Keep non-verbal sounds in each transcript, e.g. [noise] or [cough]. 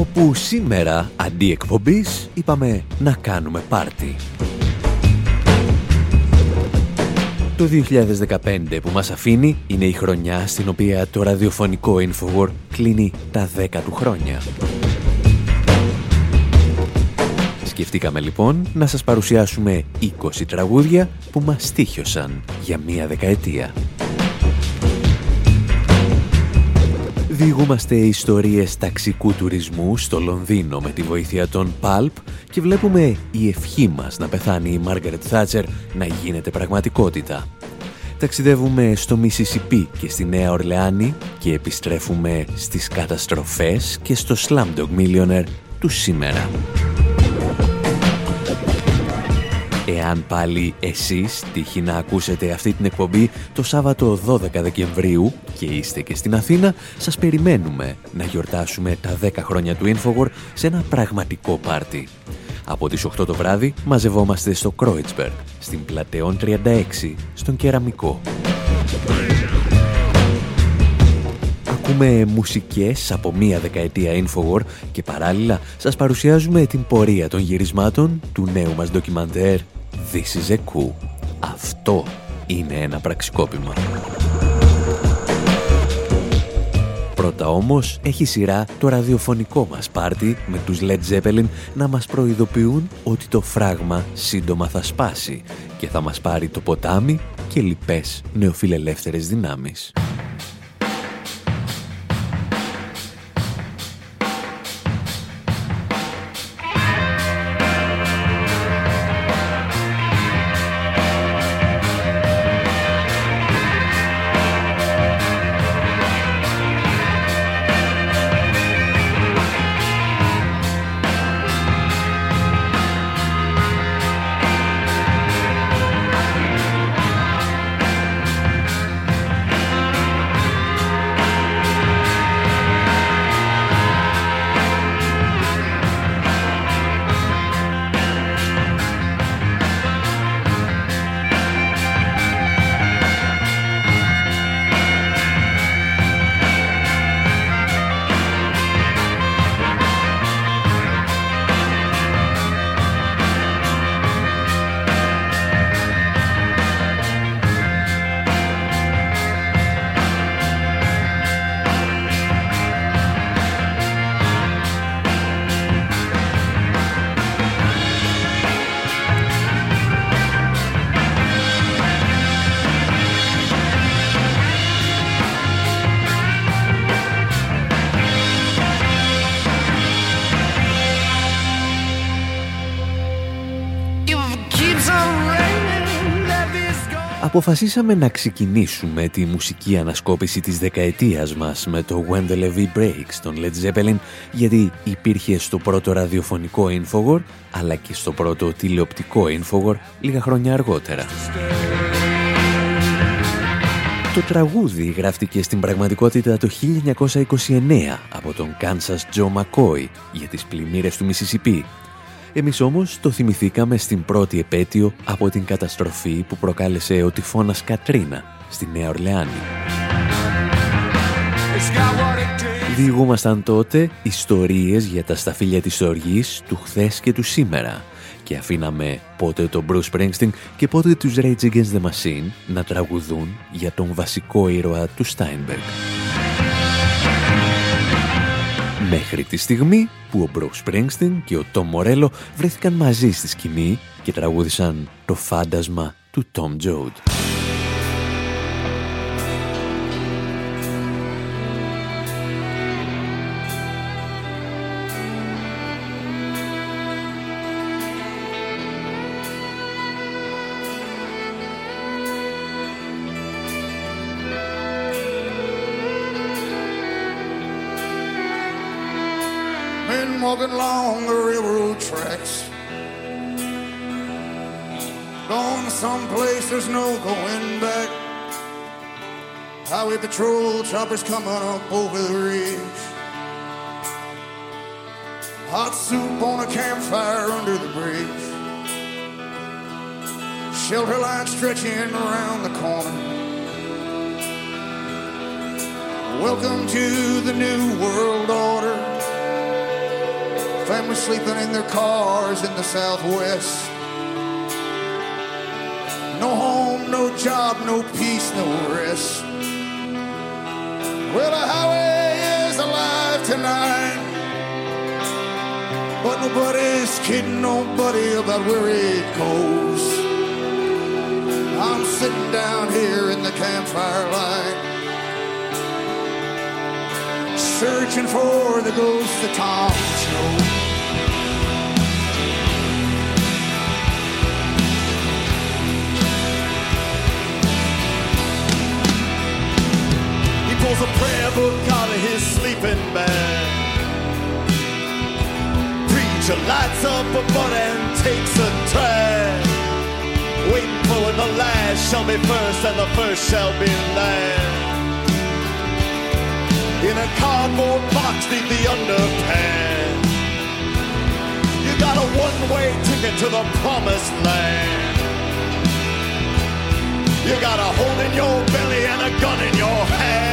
Όπου σήμερα, αντί εκπομπής, είπαμε να κάνουμε πάρτι. Το 2015 που μας αφήνει είναι η χρονιά στην οποία το ραδιοφωνικό Infowar κλείνει τα 10 του χρόνια. Σκεφτήκαμε λοιπόν να σας παρουσιάσουμε 20 τραγούδια που μας στήχιωσαν για μία δεκαετία. Διηγούμαστε ιστορίες ταξικού τουρισμού στο Λονδίνο με τη βοήθεια των Pulp και βλέπουμε η ευχή μας να πεθάνει η Μάργαρετ Θάτσερ να γίνεται πραγματικότητα. Ταξιδεύουμε στο Μισισιπί και στη Νέα Ορλεάνη και επιστρέφουμε στις καταστροφές και στο Slumdog Millionaire του σήμερα. Εάν πάλι εσείς τύχει να ακούσετε αυτή την εκπομπή το Σάββατο 12 Δεκεμβρίου και είστε και στην Αθήνα, σας περιμένουμε να γιορτάσουμε τα 10 χρόνια του Infowar σε ένα πραγματικό πάρτι. Από τις 8 το βράδυ μαζευόμαστε στο Κρόιτσμπεργκ, στην Πλατεόν 36, στον Κεραμικό. Ακούμε μουσικές από μία δεκαετία Infowar και παράλληλα σας παρουσιάζουμε την πορεία των γυρισμάτων του νέου μας ντοκιμαντέρ This is a coup. Αυτό είναι ένα πραξικόπημα. Πρώτα όμως έχει σειρά το ραδιοφωνικό μας πάρτι με τους Led Zeppelin να μας προειδοποιούν ότι το φράγμα σύντομα θα σπάσει και θα μας πάρει το ποτάμι και λοιπές νεοφιλελεύθερες δυνάμεις. Αποφασίσαμε να ξεκινήσουμε τη μουσική ανασκόπηση της δεκαετίας μας με το When the Levy Breaks των Led Zeppelin γιατί υπήρχε στο πρώτο ραδιοφωνικό Infowar αλλά και στο πρώτο τηλεοπτικό Infowar λίγα χρόνια αργότερα. Το τραγούδι γράφτηκε στην πραγματικότητα το 1929 από τον Kansas Joe McCoy για τις πλημμύρες του Μississippi εμείς όμως το θυμηθήκαμε στην πρώτη επέτειο από την καταστροφή που προκάλεσε ο τυφώνας Κατρίνα στη Νέα Ορλεάνη. Διηγούμασταν τότε ιστορίες για τα σταφύλια της οργής του χθες και του σήμερα και αφήναμε πότε τον Bruce Springsteen και πότε τους Rage Against the Machine να τραγουδούν για τον βασικό ήρωα του Steinberg. Μέχρι τη στιγμή που ο Μπροκ Springsteen και ο Τόμ Μορέλο βρέθηκαν μαζί στη σκηνή και τραγούδησαν το φάντασμα του Τόμ Τζόουτ. There's no going back. Highway patrol choppers coming up over the ridge. Hot soup on a campfire under the bridge. Shelter line stretching around the corner. Welcome to the New World Order. Families sleeping in their cars in the Southwest. No home, no job, no peace, no rest. Well, the highway is alive tonight. But nobody's kidding nobody about where it goes. I'm sitting down here in the campfire light. Searching for the ghost of Tom Snow. A prayer book out of his sleeping bag. Preacher lights up a butt and takes a drag. Waiting for when the last shall be first and the first shall be last. In a cardboard box neath the underpants. You got a one-way ticket to the promised land. You got a hole in your belly and a gun in your hand.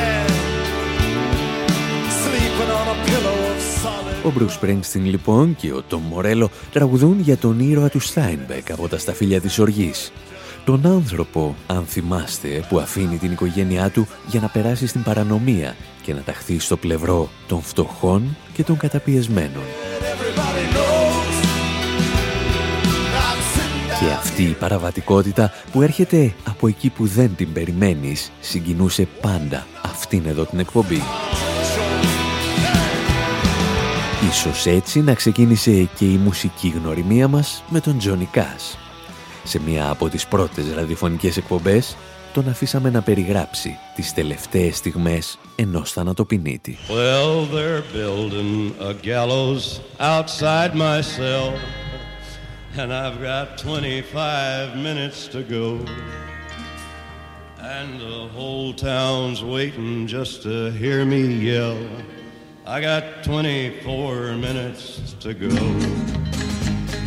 Ο Bruce Springsteen λοιπόν και ο Tom Morello τραγουδούν για τον ήρωα του Steinbeck από τα σταφύλια της οργής. Τον άνθρωπο, αν θυμάστε, που αφήνει την οικογένειά του για να περάσει στην παρανομία και να ταχθεί στο πλευρό των φτωχών και των καταπιεσμένων. Και αυτή η παραβατικότητα που έρχεται από εκεί που δεν την περιμένεις συγκινούσε πάντα αυτήν εδώ την εκπομπή. Ίσως έτσι να ξεκίνησε και η μουσική γνωριμία μας με τον Τζόνι Κάς. Σε μία από τις πρώτες ραδιοφωνικές εκπομπές τον αφήσαμε να περιγράψει τις τελευταίες στιγμές ενός θανατοπινίτη. Well, they're building a gallows outside my cell And I've got 25 minutes to go And the whole town's waiting just to hear me yell I got 24 minutes to go.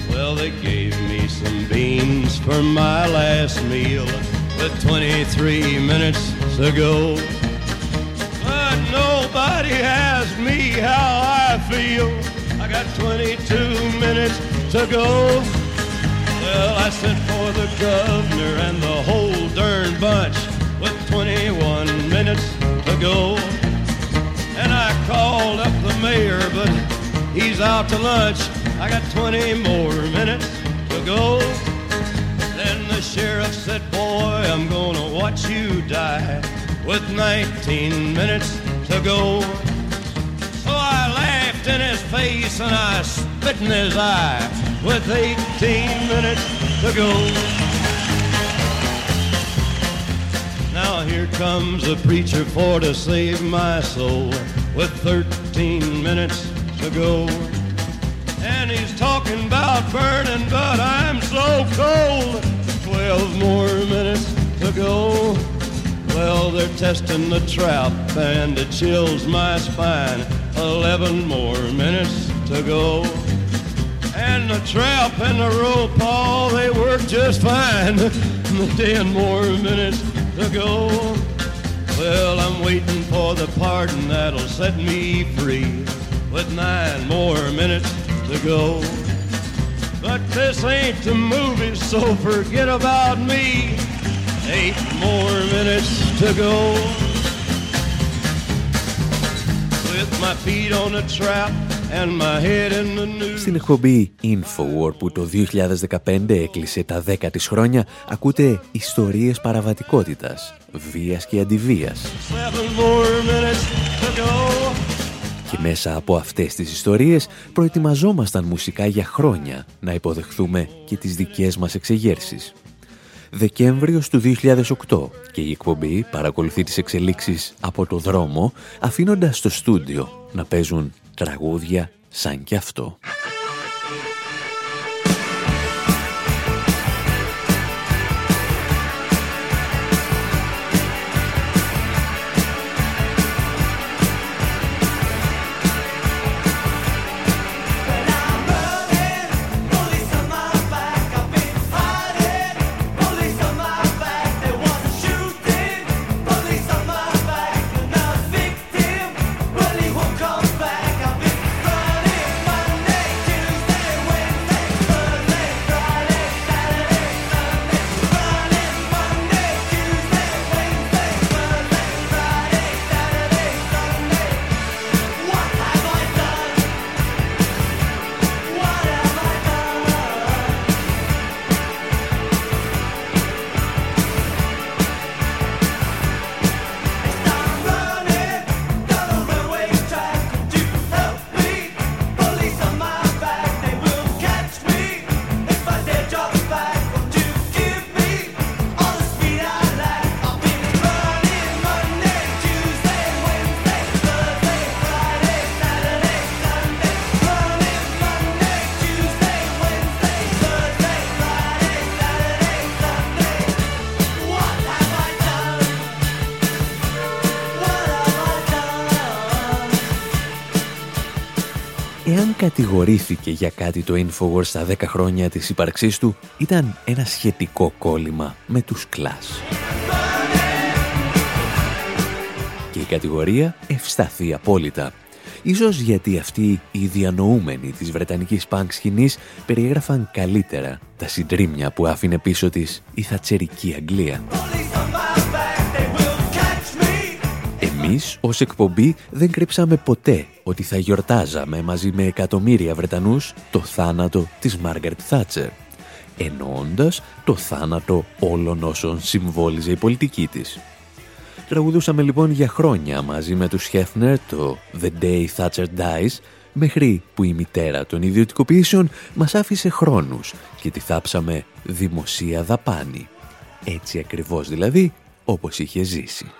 Well, they gave me some beans for my last meal with 23 minutes to go. But nobody asked me how I feel. I got 22 minutes to go. Well, I sent for the governor and the whole darn bunch with 21 minutes to go. And I called up the mayor, but he's out to lunch. I got 20 more minutes to go. Then the sheriff said, Boy, I'm gonna watch you die with 19 minutes to go. So I laughed in his face and I spit in his eye with 18 minutes to go. Now here comes a preacher for to save my soul with 13 minutes to go. And he's talking about burning, but I'm so cold. 12 more minutes to go. Well, they're testing the trap and it chills my spine. 11 more minutes to go. And the trap and the rope, all they work just fine. [laughs] 10 more minutes to go. Well, I'm waiting for the pardon that'll set me free with nine more minutes to go. But this ain't the movie, so forget about me. Eight more minutes to go. Στην εκπομπή Infowar που το 2015 έκλεισε τα 10 της χρόνια ακούτε ιστορίες παραβατικότητας, βίας και αντιβίας. Και μέσα από αυτές τις ιστορίες προετοιμαζόμασταν μουσικά για χρόνια να υποδεχθούμε και τις δικές μας εξεγέρσεις. Δεκέμβριος του 2008 και η εκπομπή παρακολουθεί τις εξελίξεις από το δρόμο αφήνοντας στο στούντιο να παίζουν τραγούδια σαν κι αυτό. Κατηγορήθηκε για κάτι το Infowars στα 10 χρόνια της ύπαρξής του ήταν ένα σχετικό κόλλημα με τους κλάς. Και η κατηγορία ευσταθεί απόλυτα. Ίσως γιατί αυτοί οι διανοούμενοι της Βρετανικής πανκ σκηνής περιέγραφαν καλύτερα τα συντρίμια που άφηνε πίσω της η θατσερική Αγγλία. Εμείς ως εκπομπή δεν κρύψαμε ποτέ ότι θα γιορτάζαμε μαζί με εκατομμύρια Βρετανούς το θάνατο της Μάργαρετ Θάτσερ, εννοώντας το θάνατο όλων όσων συμβόλιζε η πολιτική της. Τραγουδούσαμε λοιπόν για χρόνια μαζί με τους Χέφνερ το «The Day Thatcher Dies», μέχρι που η μητέρα των ιδιωτικοποιήσεων μας άφησε χρόνους και τη θάψαμε δημοσία δαπάνη. Έτσι ακριβώς δηλαδή όπως είχε ζήσει.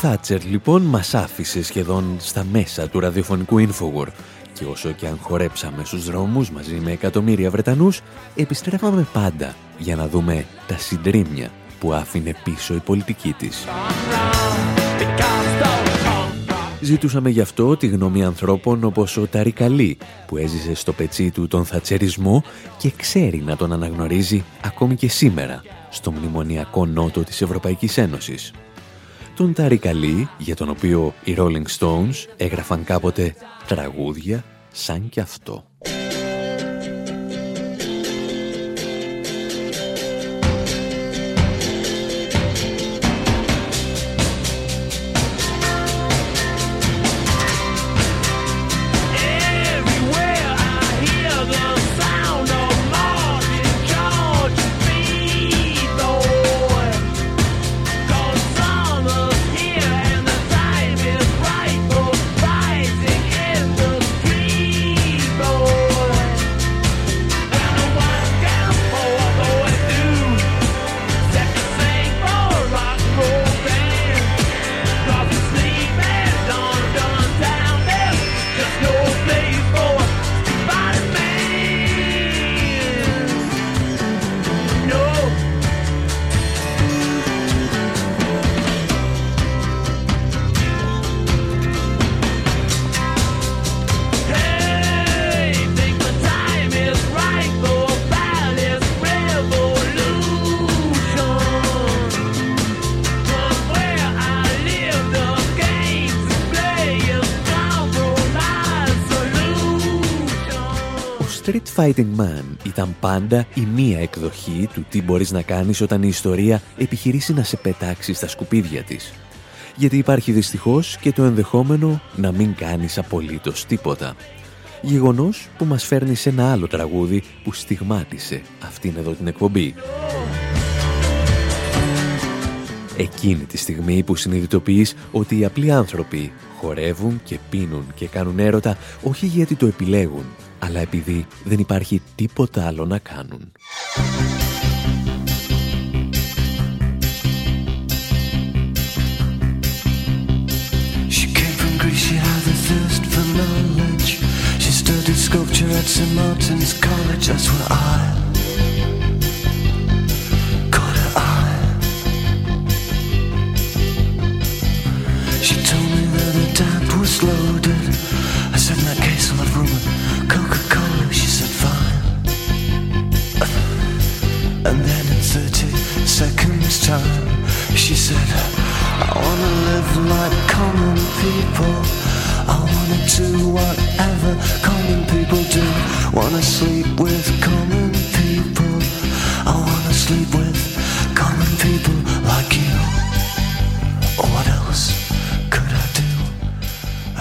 Θάτσερ λοιπόν μας άφησε σχεδόν στα μέσα του ραδιοφωνικού Infowar και όσο και αν χορέψαμε στους δρόμους μαζί με εκατομμύρια Βρετανούς, επιστρέφαμε πάντα για να δούμε τα συντρίμια που άφηνε πίσω η πολιτική της. Ζητούσαμε γι' αυτό τη γνώμη ανθρώπων όπως ο Ταρικαλή που έζησε στο πετσί του τον θατσερισμό και ξέρει να τον αναγνωρίζει ακόμη και σήμερα στο μνημονιακό νότο της Ευρωπαϊκής Ένωσης. Τον Ταρικαλή για τον οποίο οι Rolling Stones έγραφαν κάποτε τραγούδια σαν κι αυτό. Fighting Man ήταν πάντα η μία εκδοχή του τι μπορείς να κάνεις όταν η ιστορία επιχειρήσει να σε πετάξει στα σκουπίδια της. Γιατί υπάρχει δυστυχώς και το ενδεχόμενο να μην κάνεις απολύτως τίποτα. Γεγονός που μας φέρνει σε ένα άλλο τραγούδι που στιγμάτισε αυτήν εδώ την εκπομπή. Εκείνη τη στιγμή που συνειδητοποιείς ότι οι απλοί άνθρωποι χορεύουν και πίνουν και κάνουν έρωτα όχι γιατί το επιλέγουν, αλλά επειδή δεν υπάρχει τίποτα άλλο να κάνουν. She studied sculpture at St. Martin's College, that's where I caught her eye. She told me that the tap was loaded. In that case, I'll have room Coca-Cola, she said fine. And then in 30 seconds time She said I wanna live like common people. I wanna do whatever common people do. Wanna sleep with common people. I wanna sleep with common people like you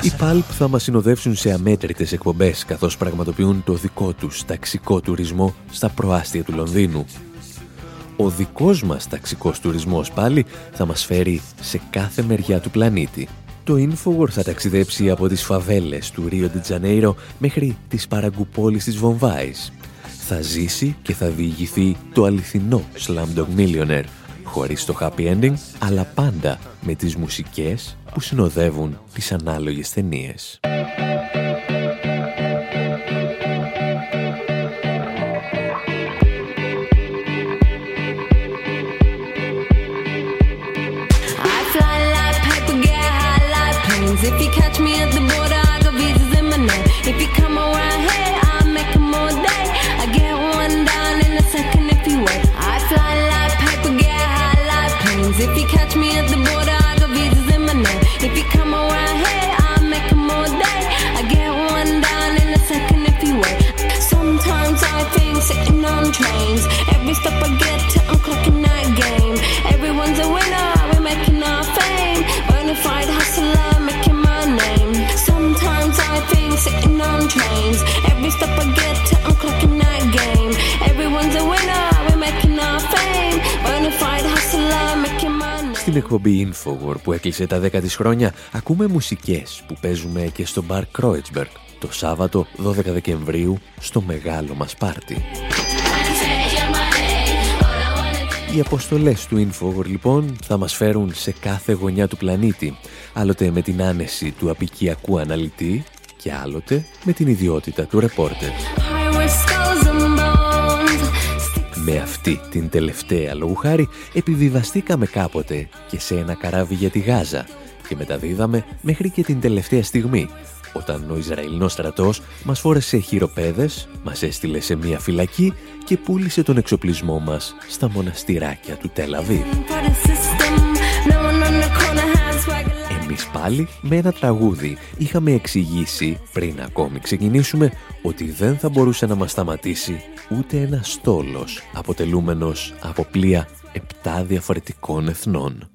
Οι Pulp θα μας συνοδεύσουν σε αμέτρητες εκπομπές καθώς πραγματοποιούν το δικό τους ταξικό τουρισμό στα προάστια του Λονδίνου. Ο δικός μας ταξικός τουρισμός πάλι θα μας φέρει σε κάθε μεριά του πλανήτη. Το Infowar θα ταξιδέψει από τις φαβέλες του Ρίο Τζανέιρο μέχρι τις παραγκουπόλεις της Βομβάης. Θα ζήσει και θα διηγηθεί το αληθινό Slumdog Millionaire χωρίς το happy ending, αλλά πάντα με τις μουσικές που συνοδεύουν τις ανάλογες ταινίες. Sitting on trains. Every step I get to, I'm clocking that game. Everyone's a winner, we're making our fame. Bonafide hustler, making my name. Στην εκπομπή Infowar που έκλεισε τα 10 της χρόνια, ακούμε μουσικές που παίζουμε και στο μπαρ Kreuzberg το Σάββατο 12 Δεκεμβρίου στο μεγάλο μας πάρτι. Οι αποστολές του Infowar λοιπόν θα μας φέρουν σε κάθε γωνιά του πλανήτη, άλλοτε με την άνεση του απικιακού αναλυτή και άλλοτε με την ιδιότητα του ρεπόρτερ. Με αυτή την τελευταία λόγου χάρη επιβιβαστήκαμε κάποτε και σε ένα καράβι για τη Γάζα και μεταδίδαμε μέχρι και την τελευταία στιγμή όταν ο Ισραηλινός στρατός μας φόρεσε χειροπέδες, μας έστειλε σε μια φυλακή και πούλησε τον εξοπλισμό μας στα μοναστηράκια του Τελαβή. Εμείς πάλι με ένα τραγούδι είχαμε εξηγήσει πριν ακόμη ξεκινήσουμε ότι δεν θα μπορούσε να μας σταματήσει ούτε ένα στόλος αποτελούμενος από πλοία επτά διαφορετικών εθνών.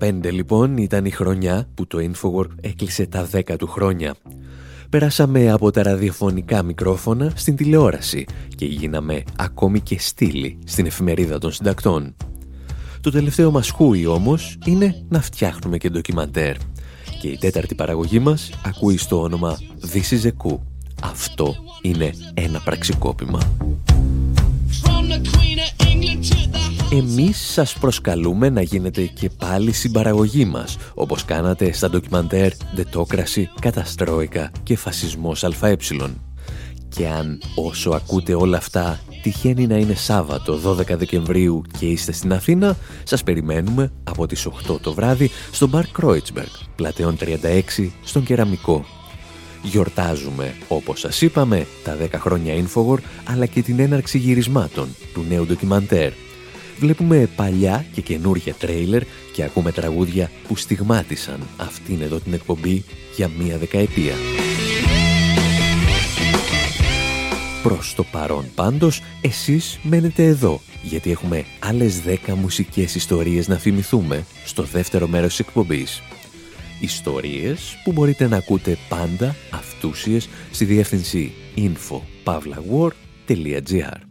2015 λοιπόν ήταν η χρονιά που το Infowar έκλεισε τα 10 του χρόνια. Περάσαμε από τα ραδιοφωνικά μικρόφωνα στην τηλεόραση και γίναμε ακόμη και στήλη στην εφημερίδα των συντακτών. Το τελευταίο μας χούι όμως είναι να φτιάχνουμε και ντοκιμαντέρ. Και η τέταρτη παραγωγή μας ακούει στο όνομα This is a coup. Αυτό είναι ένα πραξικόπημα. Εμείς σας προσκαλούμε να γίνετε και πάλι συμπαραγωγή μας, όπως κάνατε στα ντοκιμαντέρ «Δετόκραση», «Καταστρόικα» και «Φασισμός ΑΕ». Και αν όσο ακούτε όλα αυτά τυχαίνει να είναι Σάββατο 12 Δεκεμβρίου και είστε στην Αθήνα, σας περιμένουμε από τις 8 το βράδυ στο Μπαρ Κρόιτσμπεργκ, πλατεών 36, στον Κεραμικό. Γιορτάζουμε, όπως σας είπαμε, τα 10 χρόνια Infowar, αλλά και την έναρξη γυρισμάτων του νέου ντοκιμαντέρ Βλέπουμε παλιά και καινούργια τρέιλερ και ακούμε τραγούδια που στιγμάτισαν αυτήν εδώ την εκπομπή για μία δεκαετία. Προς το παρόν πάντως, εσείς μένετε εδώ, γιατί έχουμε άλλες δέκα μουσικές ιστορίες να θυμηθούμε στο δεύτερο μέρος της εκπομπής. Ιστορίες που μπορείτε να ακούτε πάντα αυτούσιες στη διεύθυνση info.pavlawar.gr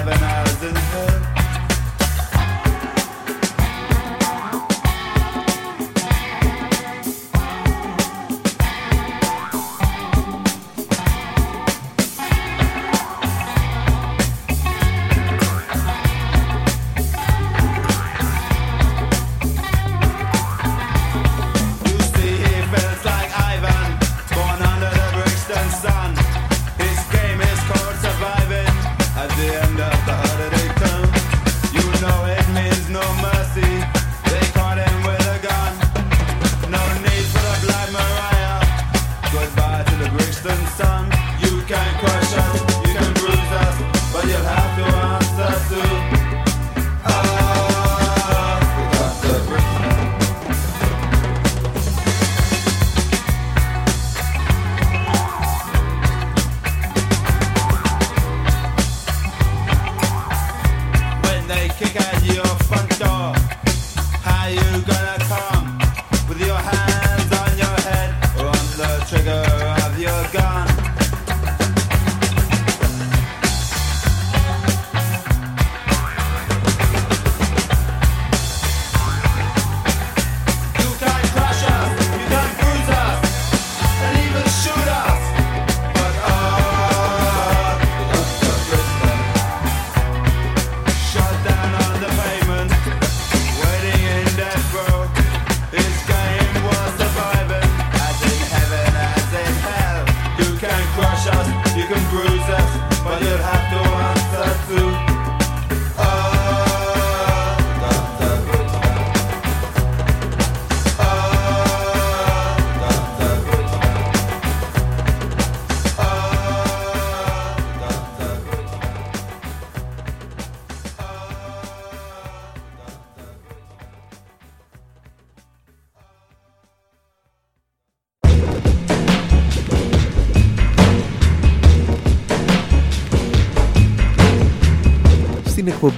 have an eye.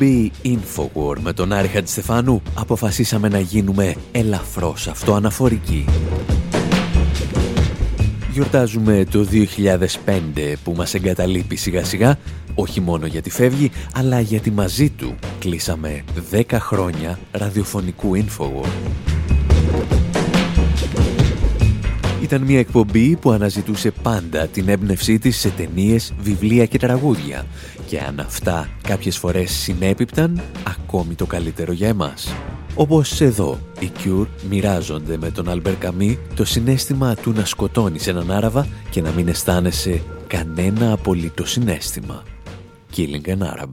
Εκπομπή Infowar με τον Άρη Χατζηστεφάνου αποφασίσαμε να γίνουμε ελαφρώς αυτοαναφορικοί. Γιορτάζουμε το 2005 που μας εγκαταλείπει σιγά σιγά, όχι μόνο γιατί φεύγει, αλλά γιατί μαζί του κλείσαμε 10 χρόνια ραδιοφωνικού Infowar. Ήταν μια εκπομπή που αναζητούσε πάντα την έμπνευσή της σε ταινίες, βιβλία και τραγούδια και αν αυτά κάποιες φορές συνέπιπταν, ακόμη το καλύτερο για εμάς. Όπως εδώ, οι Cure μοιράζονται με τον Αλμπερ Καμί το συνέστημα του να σκοτώνεις έναν Άραβα και να μην αισθάνεσαι κανένα απολύτως συνέστημα. Killing an Arab.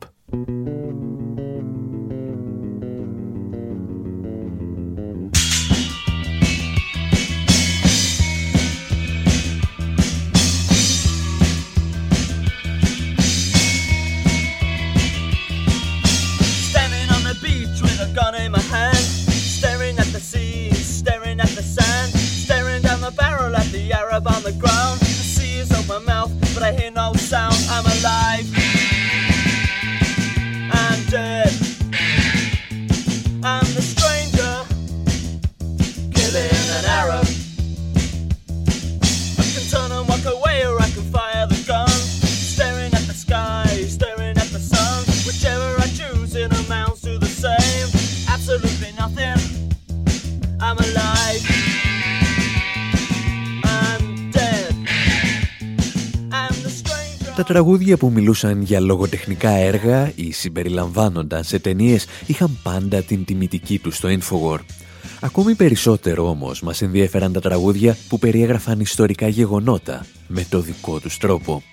Τραγούδια που μιλούσαν για λογοτεχνικά έργα ή συμπεριλαμβάνονταν σε ταινίες είχαν πάντα την τιμητική τους στο Infowar. Ακόμη περισσότερο όμως μας ενδιέφεραν τα τραγούδια που περιέγραφαν ιστορικά γεγονότα με το δικό τους τρόπο.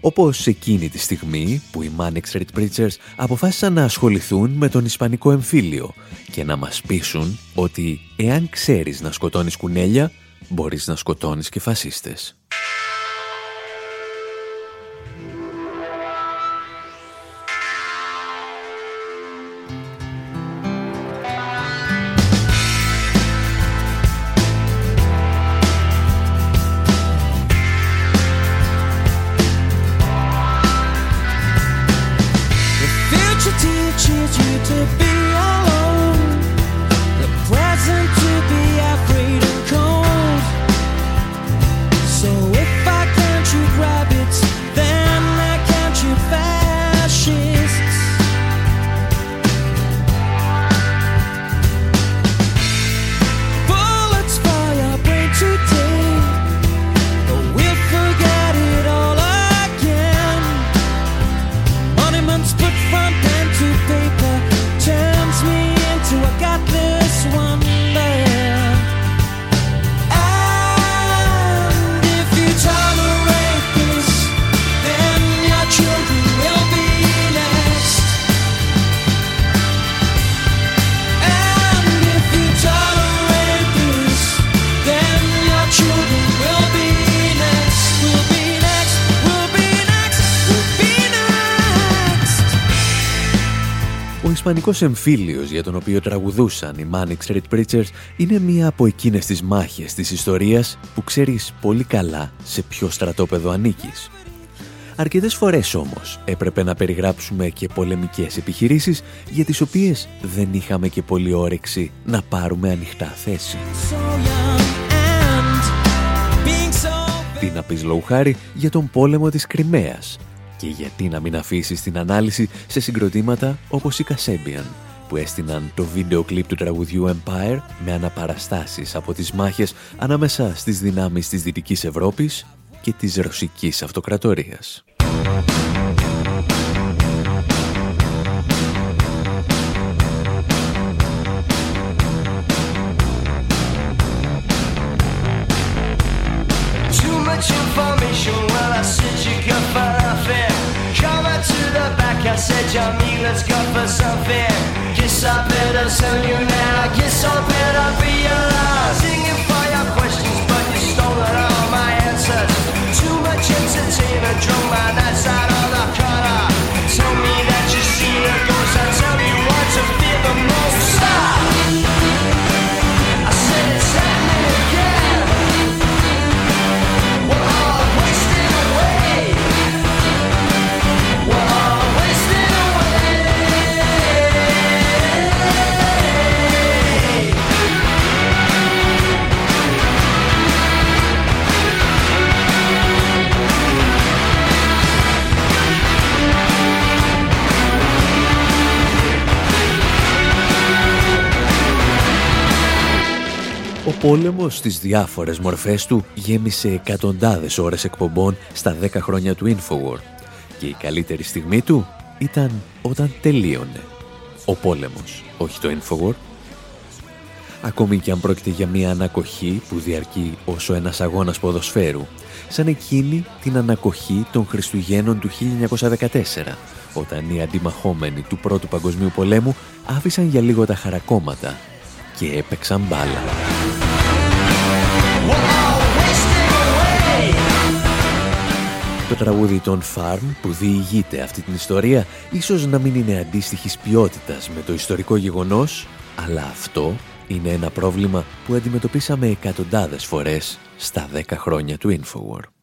Όπως εκείνη τη στιγμή που οι Manic Street Preachers αποφάσισαν να ασχοληθούν με τον Ισπανικό εμφύλιο και να μας πείσουν ότι εάν ξέρεις να σκοτώνεις κουνέλια, μπορείς να σκοτώνεις και φασίστες. teaches you to be. Ισπανικός εμφύλιος για τον οποίο τραγουδούσαν οι Manic Street Preachers είναι μία από εκείνες τις μάχες της ιστορίας που ξέρεις πολύ καλά σε ποιο στρατόπεδο ανήκεις. Αρκετές φορές όμως έπρεπε να περιγράψουμε και πολεμικές επιχειρήσεις για τις οποίες δεν είχαμε και πολύ όρεξη να πάρουμε ανοιχτά θέση. Τι να πεις χάρη για τον πόλεμο της Κρυμαίας και γιατί να μην αφήσεις την ανάλυση σε συγκροτήματα όπως η Kasabian, που έστειναν το βίντεο κλιπ του τραγουδιού Empire με αναπαραστάσεις από τις μάχες ανάμεσα στις δυνάμεις της Δυτικής Ευρώπης και της Ρωσικής Αυτοκρατορίας. selling you πόλεμος στις διάφορες μορφές του γέμισε εκατοντάδες ώρες εκπομπών στα 10 χρόνια του Infowar και η καλύτερη στιγμή του ήταν όταν τελείωνε. Ο πόλεμος, όχι το Infowar. Ακόμη και αν πρόκειται για μια ανακοχή που διαρκεί όσο ένας αγώνας ποδοσφαίρου, σαν εκείνη την ανακοχή των Χριστουγέννων του 1914, όταν οι αντιμαχόμενοι του Πρώτου Παγκοσμίου Πολέμου άφησαν για λίγο τα χαρακόμματα και έπαιξαν μπάλα. Το τραγούδι των Farm που διηγείται αυτή την ιστορία ίσως να μην είναι αντίστοιχης ποιότητας με το ιστορικό γεγονός, αλλά αυτό είναι ένα πρόβλημα που αντιμετωπίσαμε εκατοντάδες φορές στα 10 χρόνια του Infowar.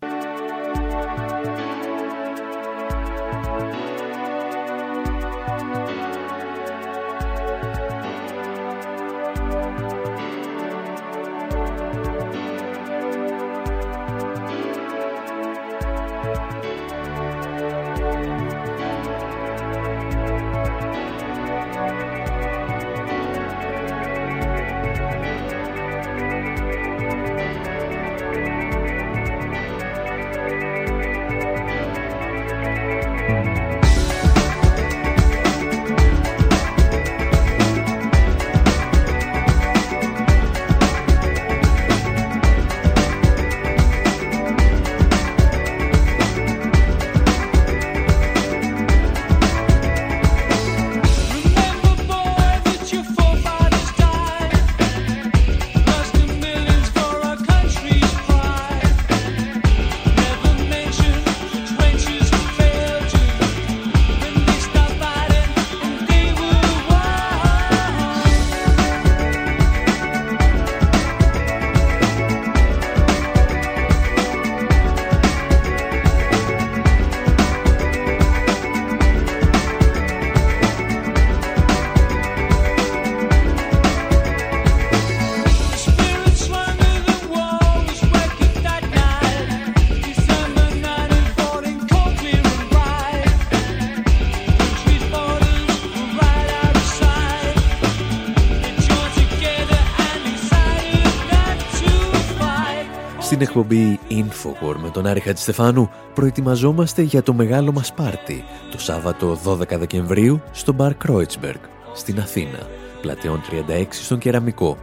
Εκπομπή Infowar με τον Άρη Χατζηστεφάνου προετοιμαζόμαστε για το μεγάλο μας πάρτι το Σάββατο 12 Δεκεμβρίου στο Μπαρ Κρόιτσμπεργκ στην Αθήνα, πλατεών 36 στον Κεραμικό.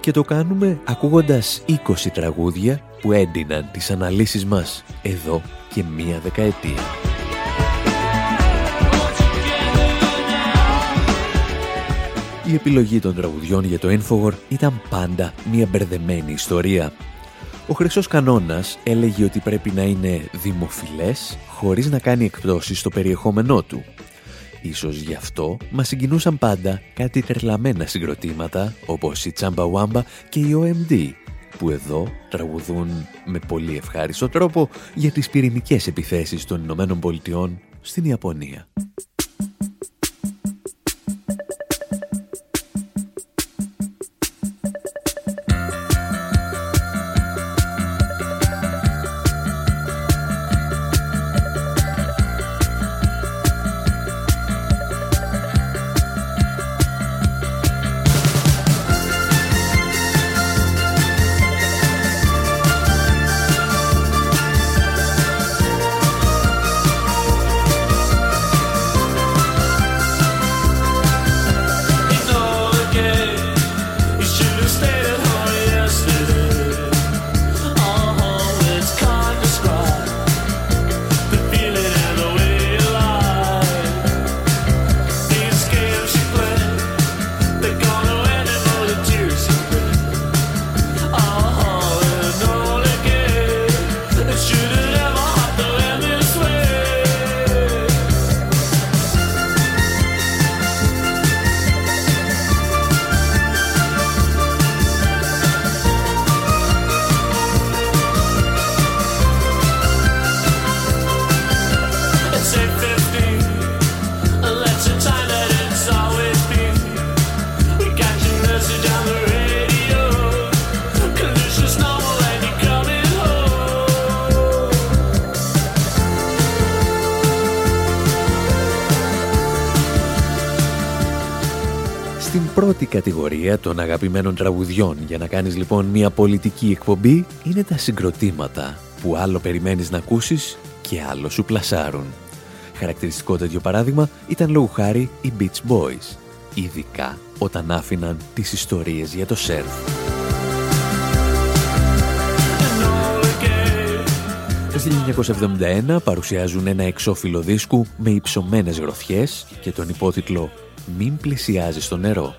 Και το κάνουμε ακούγοντας 20 τραγούδια που έντυναν τις αναλύσεις μας εδώ και μία δεκαετία. Η επιλογή των τραγουδιών για το Infowar ήταν πάντα μια μπερδεμένη ιστορία ο Χρυσός Κανόνας έλεγε ότι πρέπει να είναι δημοφιλές χωρίς να κάνει εκπτώσεις στο περιεχόμενό του. Ίσως γι' αυτό μας συγκινούσαν πάντα κάτι τρελαμένα συγκροτήματα όπως η Τσάμπα Wamba και η OMD που εδώ τραγουδούν με πολύ ευχάριστο τρόπο για τις πυρηνικές επιθέσεις των Ηνωμένων Πολιτειών στην Ιαπωνία. Κατηγορία των αγαπημένων τραγουδιών για να κάνεις λοιπόν μια πολιτική εκπομπή είναι τα συγκροτήματα που άλλο περιμένεις να ακούσεις και άλλο σου πλασάρουν. Χαρακτηριστικό τέτοιο παράδειγμα ήταν λόγου χάρη οι Beach Boys, ειδικά όταν άφηναν τις ιστορίες για το σερφ. Το 1971 παρουσιάζουν ένα εξώφυλλο δίσκου με υψωμένες γροθιές και τον υπότιτλο «Μην πλησιάζεις στο νερό»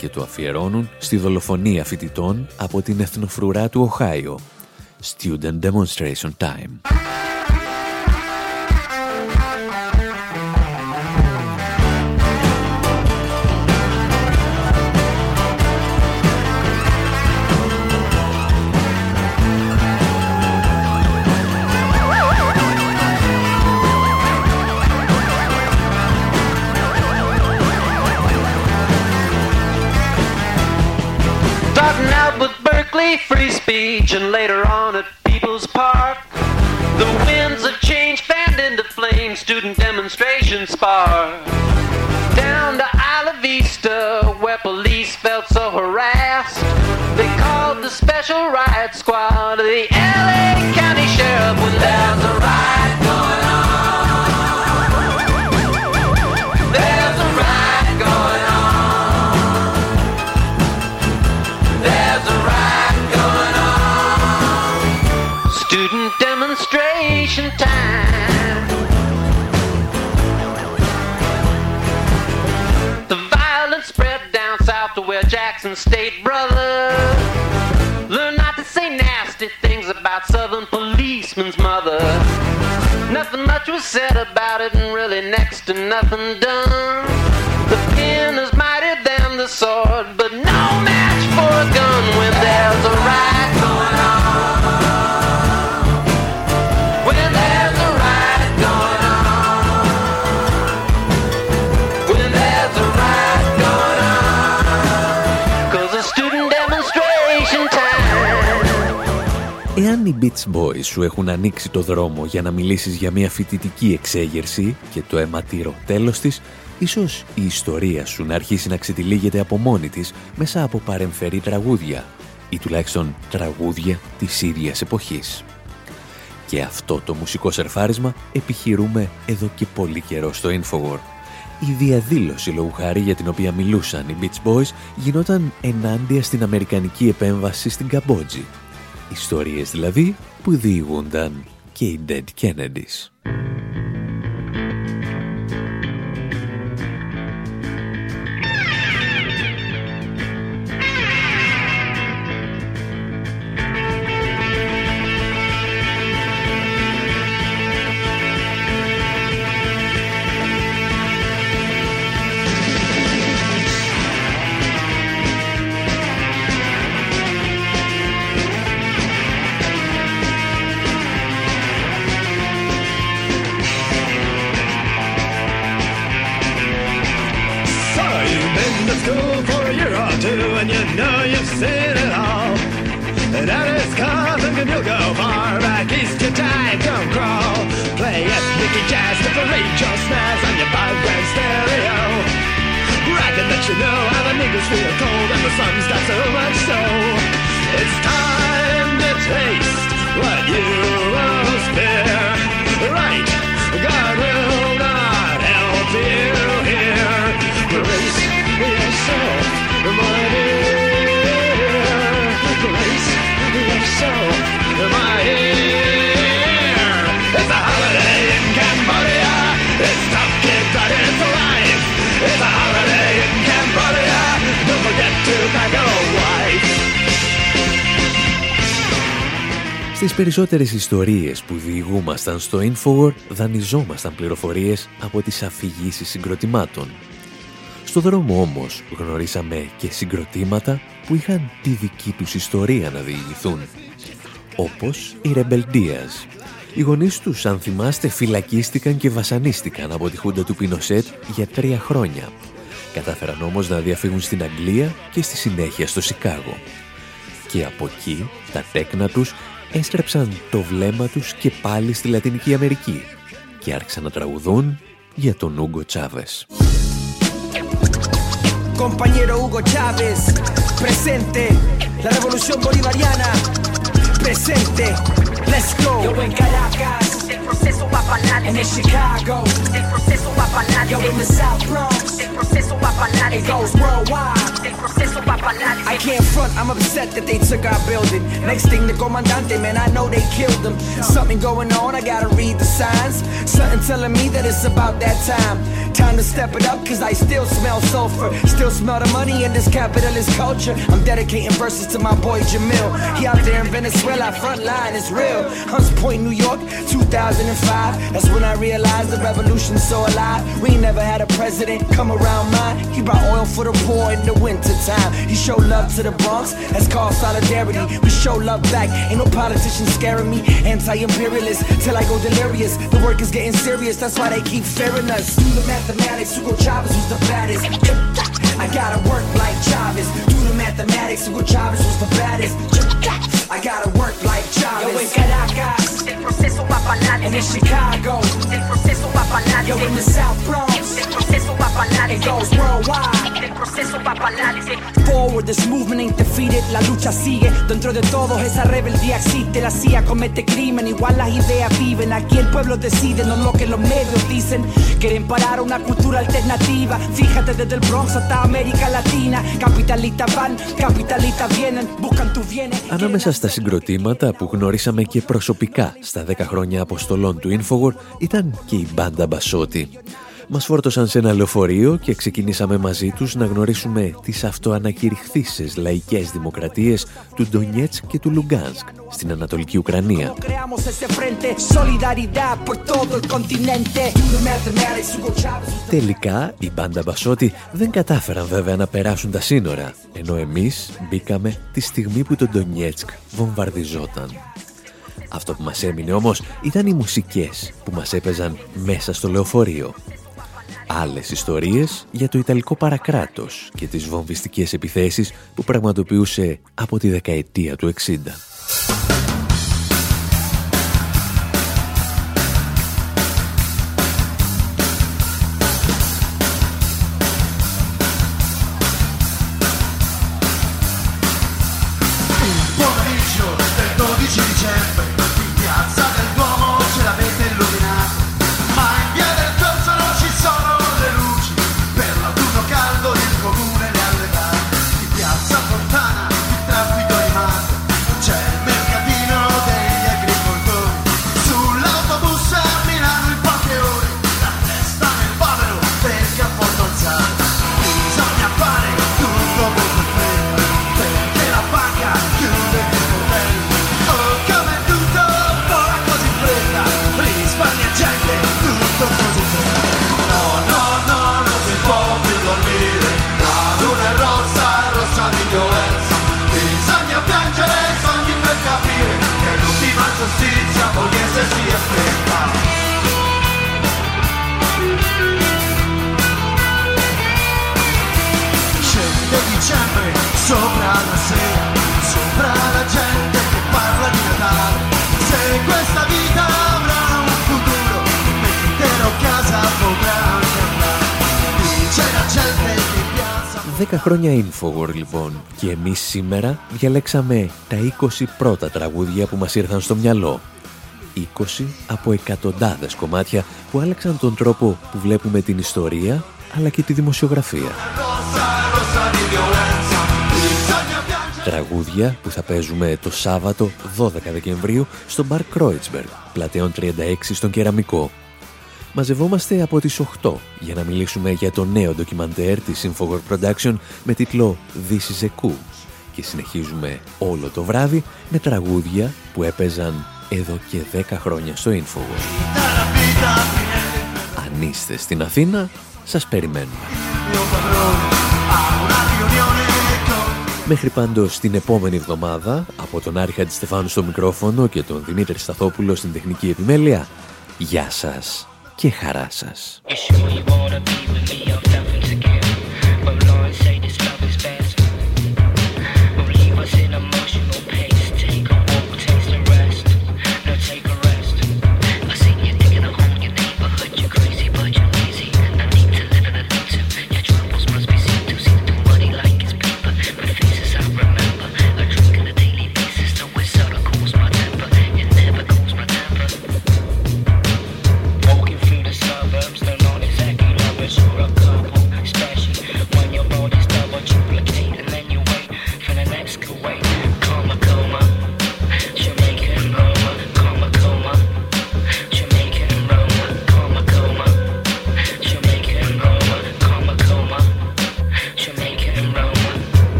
και το αφιερώνουν στη δολοφονία φοιτητών από την εθνοφρουρά του Οχάιο. Student Demonstration Time. Free speech, and later on at People's Park. The winds of change fanned into flame, student demonstrations spark. Down to Isla Vista, where police felt so harassed, they called the special riot squad the LA County Sheriff when there's a riot Jackson State brother Learn not to say nasty things about Southern policemen's mother. Nothing much was said about it, and really next to nothing done. Beach Boys σου έχουν ανοίξει το δρόμο για να μιλήσεις για μια φοιτητική εξέγερση και το αιματήρο τέλος της, ίσως η ιστορία σου να αρχίσει να ξετυλίγεται από μόνη της μέσα από παρεμφερή τραγούδια ή τουλάχιστον τραγούδια της ίδιας εποχής. Και αυτό το μουσικό σερφάρισμα επιχειρούμε εδώ και πολύ καιρό στο Infowar. Η διαδήλωση λόγου χάρη για την οποία μιλούσαν οι Beach Boys γινόταν ενάντια στην αμερικανική επέμβαση στην Καμπότζη. Ιστορίες δηλαδή που διηγούνταν και οι Dead Kennedys. Two and you know you've seen it all. And that is coming and you'll go far back east your time don't crawl. Play ethnic jazz to parade your snares on your background stereo. Bragging that you know how the niggas feel cold and the sun's got so much so. It's time to taste what you most fear. Right, God will not help you here. Yourself, my yourself, my dear. It's a holiday in Cambodia. It's tough kid that is alive. It's a holiday in Cambodia. Don't forget to pack a wife. Στις περισσότερες ιστορίες που διηγούμασταν στο Infowar δανειζόμασταν πληροφορίες από τις αφηγήσεις συγκροτημάτων. Στο δρόμο όμως γνωρίσαμε και συγκροτήματα που είχαν τη δική τους ιστορία να διηγηθούν. Όπως οι Rebel Diaz. Οι γονείς τους, αν θυμάστε, φυλακίστηκαν και βασανίστηκαν από τη χούντα του Πινοσέτ για τρία χρόνια. Κατάφεραν όμως να διαφύγουν στην Αγγλία και στη συνέχεια στο Σικάγο. Και από εκεί τα τέκνα τους έστρεψαν το βλέμμα τους και πάλι στη Λατινική Αμερική και άρχισαν να τραγουδούν για τον Ούγκο Τσάβες. compañero Hugo Chávez. Presente, la revolución bolivariana. Presente, let's go. Yo en Caracas, el proceso va para adelante. En Chicago, el proceso va para adelante. Yo en the South Bronx, el proceso va para adelante. It goes worldwide, el proceso va para. I can't front, I'm upset that they took our building. Next thing, the comandante, man, I know they killed them. Something going on, I gotta read the signs. Something telling me that it's about that time. Time to step it up, cause I still smell sulfur. Still smell the money in this capitalist culture. I'm dedicating verses to my boy Jamil. He out there in Venezuela, front line is real. Hunts Point, New York, 2005. That's when I realized the revolution's so alive. We never had a president come around mine. He brought oil for the poor in the wintertime. He showed love to the Bronx, that's called solidarity. We show love back, ain't no politician scaring me. Anti-imperialist, till I go delirious. The work is getting serious, that's why they keep fearing us mathematics, who go jobbers, who's the baddest? I gotta work like Chavez. Do the mathematics, Hugo Chavez was the baddest. I gotta work like Chavez. Yo en Caracas, el proceso va para adelante. And in Chicago, el proceso va para adelante. Yo in the South Bronx, el proceso va para adelante. It goes worldwide, el proceso va para adelante. Forward, this movement ain't defeated. La lucha sigue. Dentro de todos esa rebeldía existe. La CIA comete crimen, igual las ideas viven. Aquí el pueblo decide, no lo que los medios dicen. Quieren parar una cultura alternativa. Fíjate desde el Bronx hasta América Latina. Capitalistas van, capitalistas vienen. Buscan tu bienes. Ανάμεσα στα συγκροτήματα που γνωρίσαμε και προσωπικά στα 10 χρόνια αποστολών του Infowar ήταν και η μπάντα Μπασότη. Μας φόρτωσαν σε ένα λεωφορείο και ξεκινήσαμε μαζί τους να γνωρίσουμε τις αυτοανακηρυχθήσεις λαϊκές δημοκρατίες του Ντονιέτς και του Λουγκάνσκ στην Ανατολική Ουκρανία. Creamos ese frente, solidaridad por todo el continente. Do the mathematics, Hugo Chavez was the Τελικά, η μπάντα Μπασότη δεν κατάφεραν βέβαια να περάσουν τα σύνορα, ενώ εμείς μπήκαμε τη στιγμή που το Ντονιέτσκ βομβαρδιζόταν. Αυτό που μας έμεινε όμως ήταν οι μουσικές που μας έπαιζαν μέσα στο λεωφορείο. Άλλες ιστορίες για το Ιταλικό παρακράτος και τις βομβιστικές επιθέσεις που πραγματοποιούσε από τη δεκαετία του 60. 10 χρόνια Infowar λοιπόν και εμείς σήμερα διαλέξαμε τα 20 πρώτα τραγούδια που μας ήρθαν στο μυαλό. 20 από εκατοντάδες κομμάτια που άλλαξαν τον τρόπο που βλέπουμε την ιστορία αλλά και τη δημοσιογραφία. Τραγούδια που θα παίζουμε το Σάββατο 12 Δεκεμβρίου στο Μπαρ Κρόιτσμπεργκ, πλατεών 36 στον Κεραμικό. Μαζευόμαστε από τις 8 για να μιλήσουμε για το νέο ντοκιμαντέρ της Infowar Production με τίτλο This is a Coup και συνεχίζουμε όλο το βράδυ με τραγούδια που έπαιζαν εδώ και 10 χρόνια στο Infowar. Αν είστε στην Αθήνα, σας περιμένουμε. Μέχρι πάντως την επόμενη εβδομάδα, από τον Άρη Χατζηστεφάνου στο μικρόφωνο και τον Δημήτρη Σταθόπουλο στην τεχνική επιμέλεια, γεια σας και χαρά σας.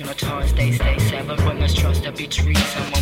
emotional toss. They stay severed when mistrust the betrayal.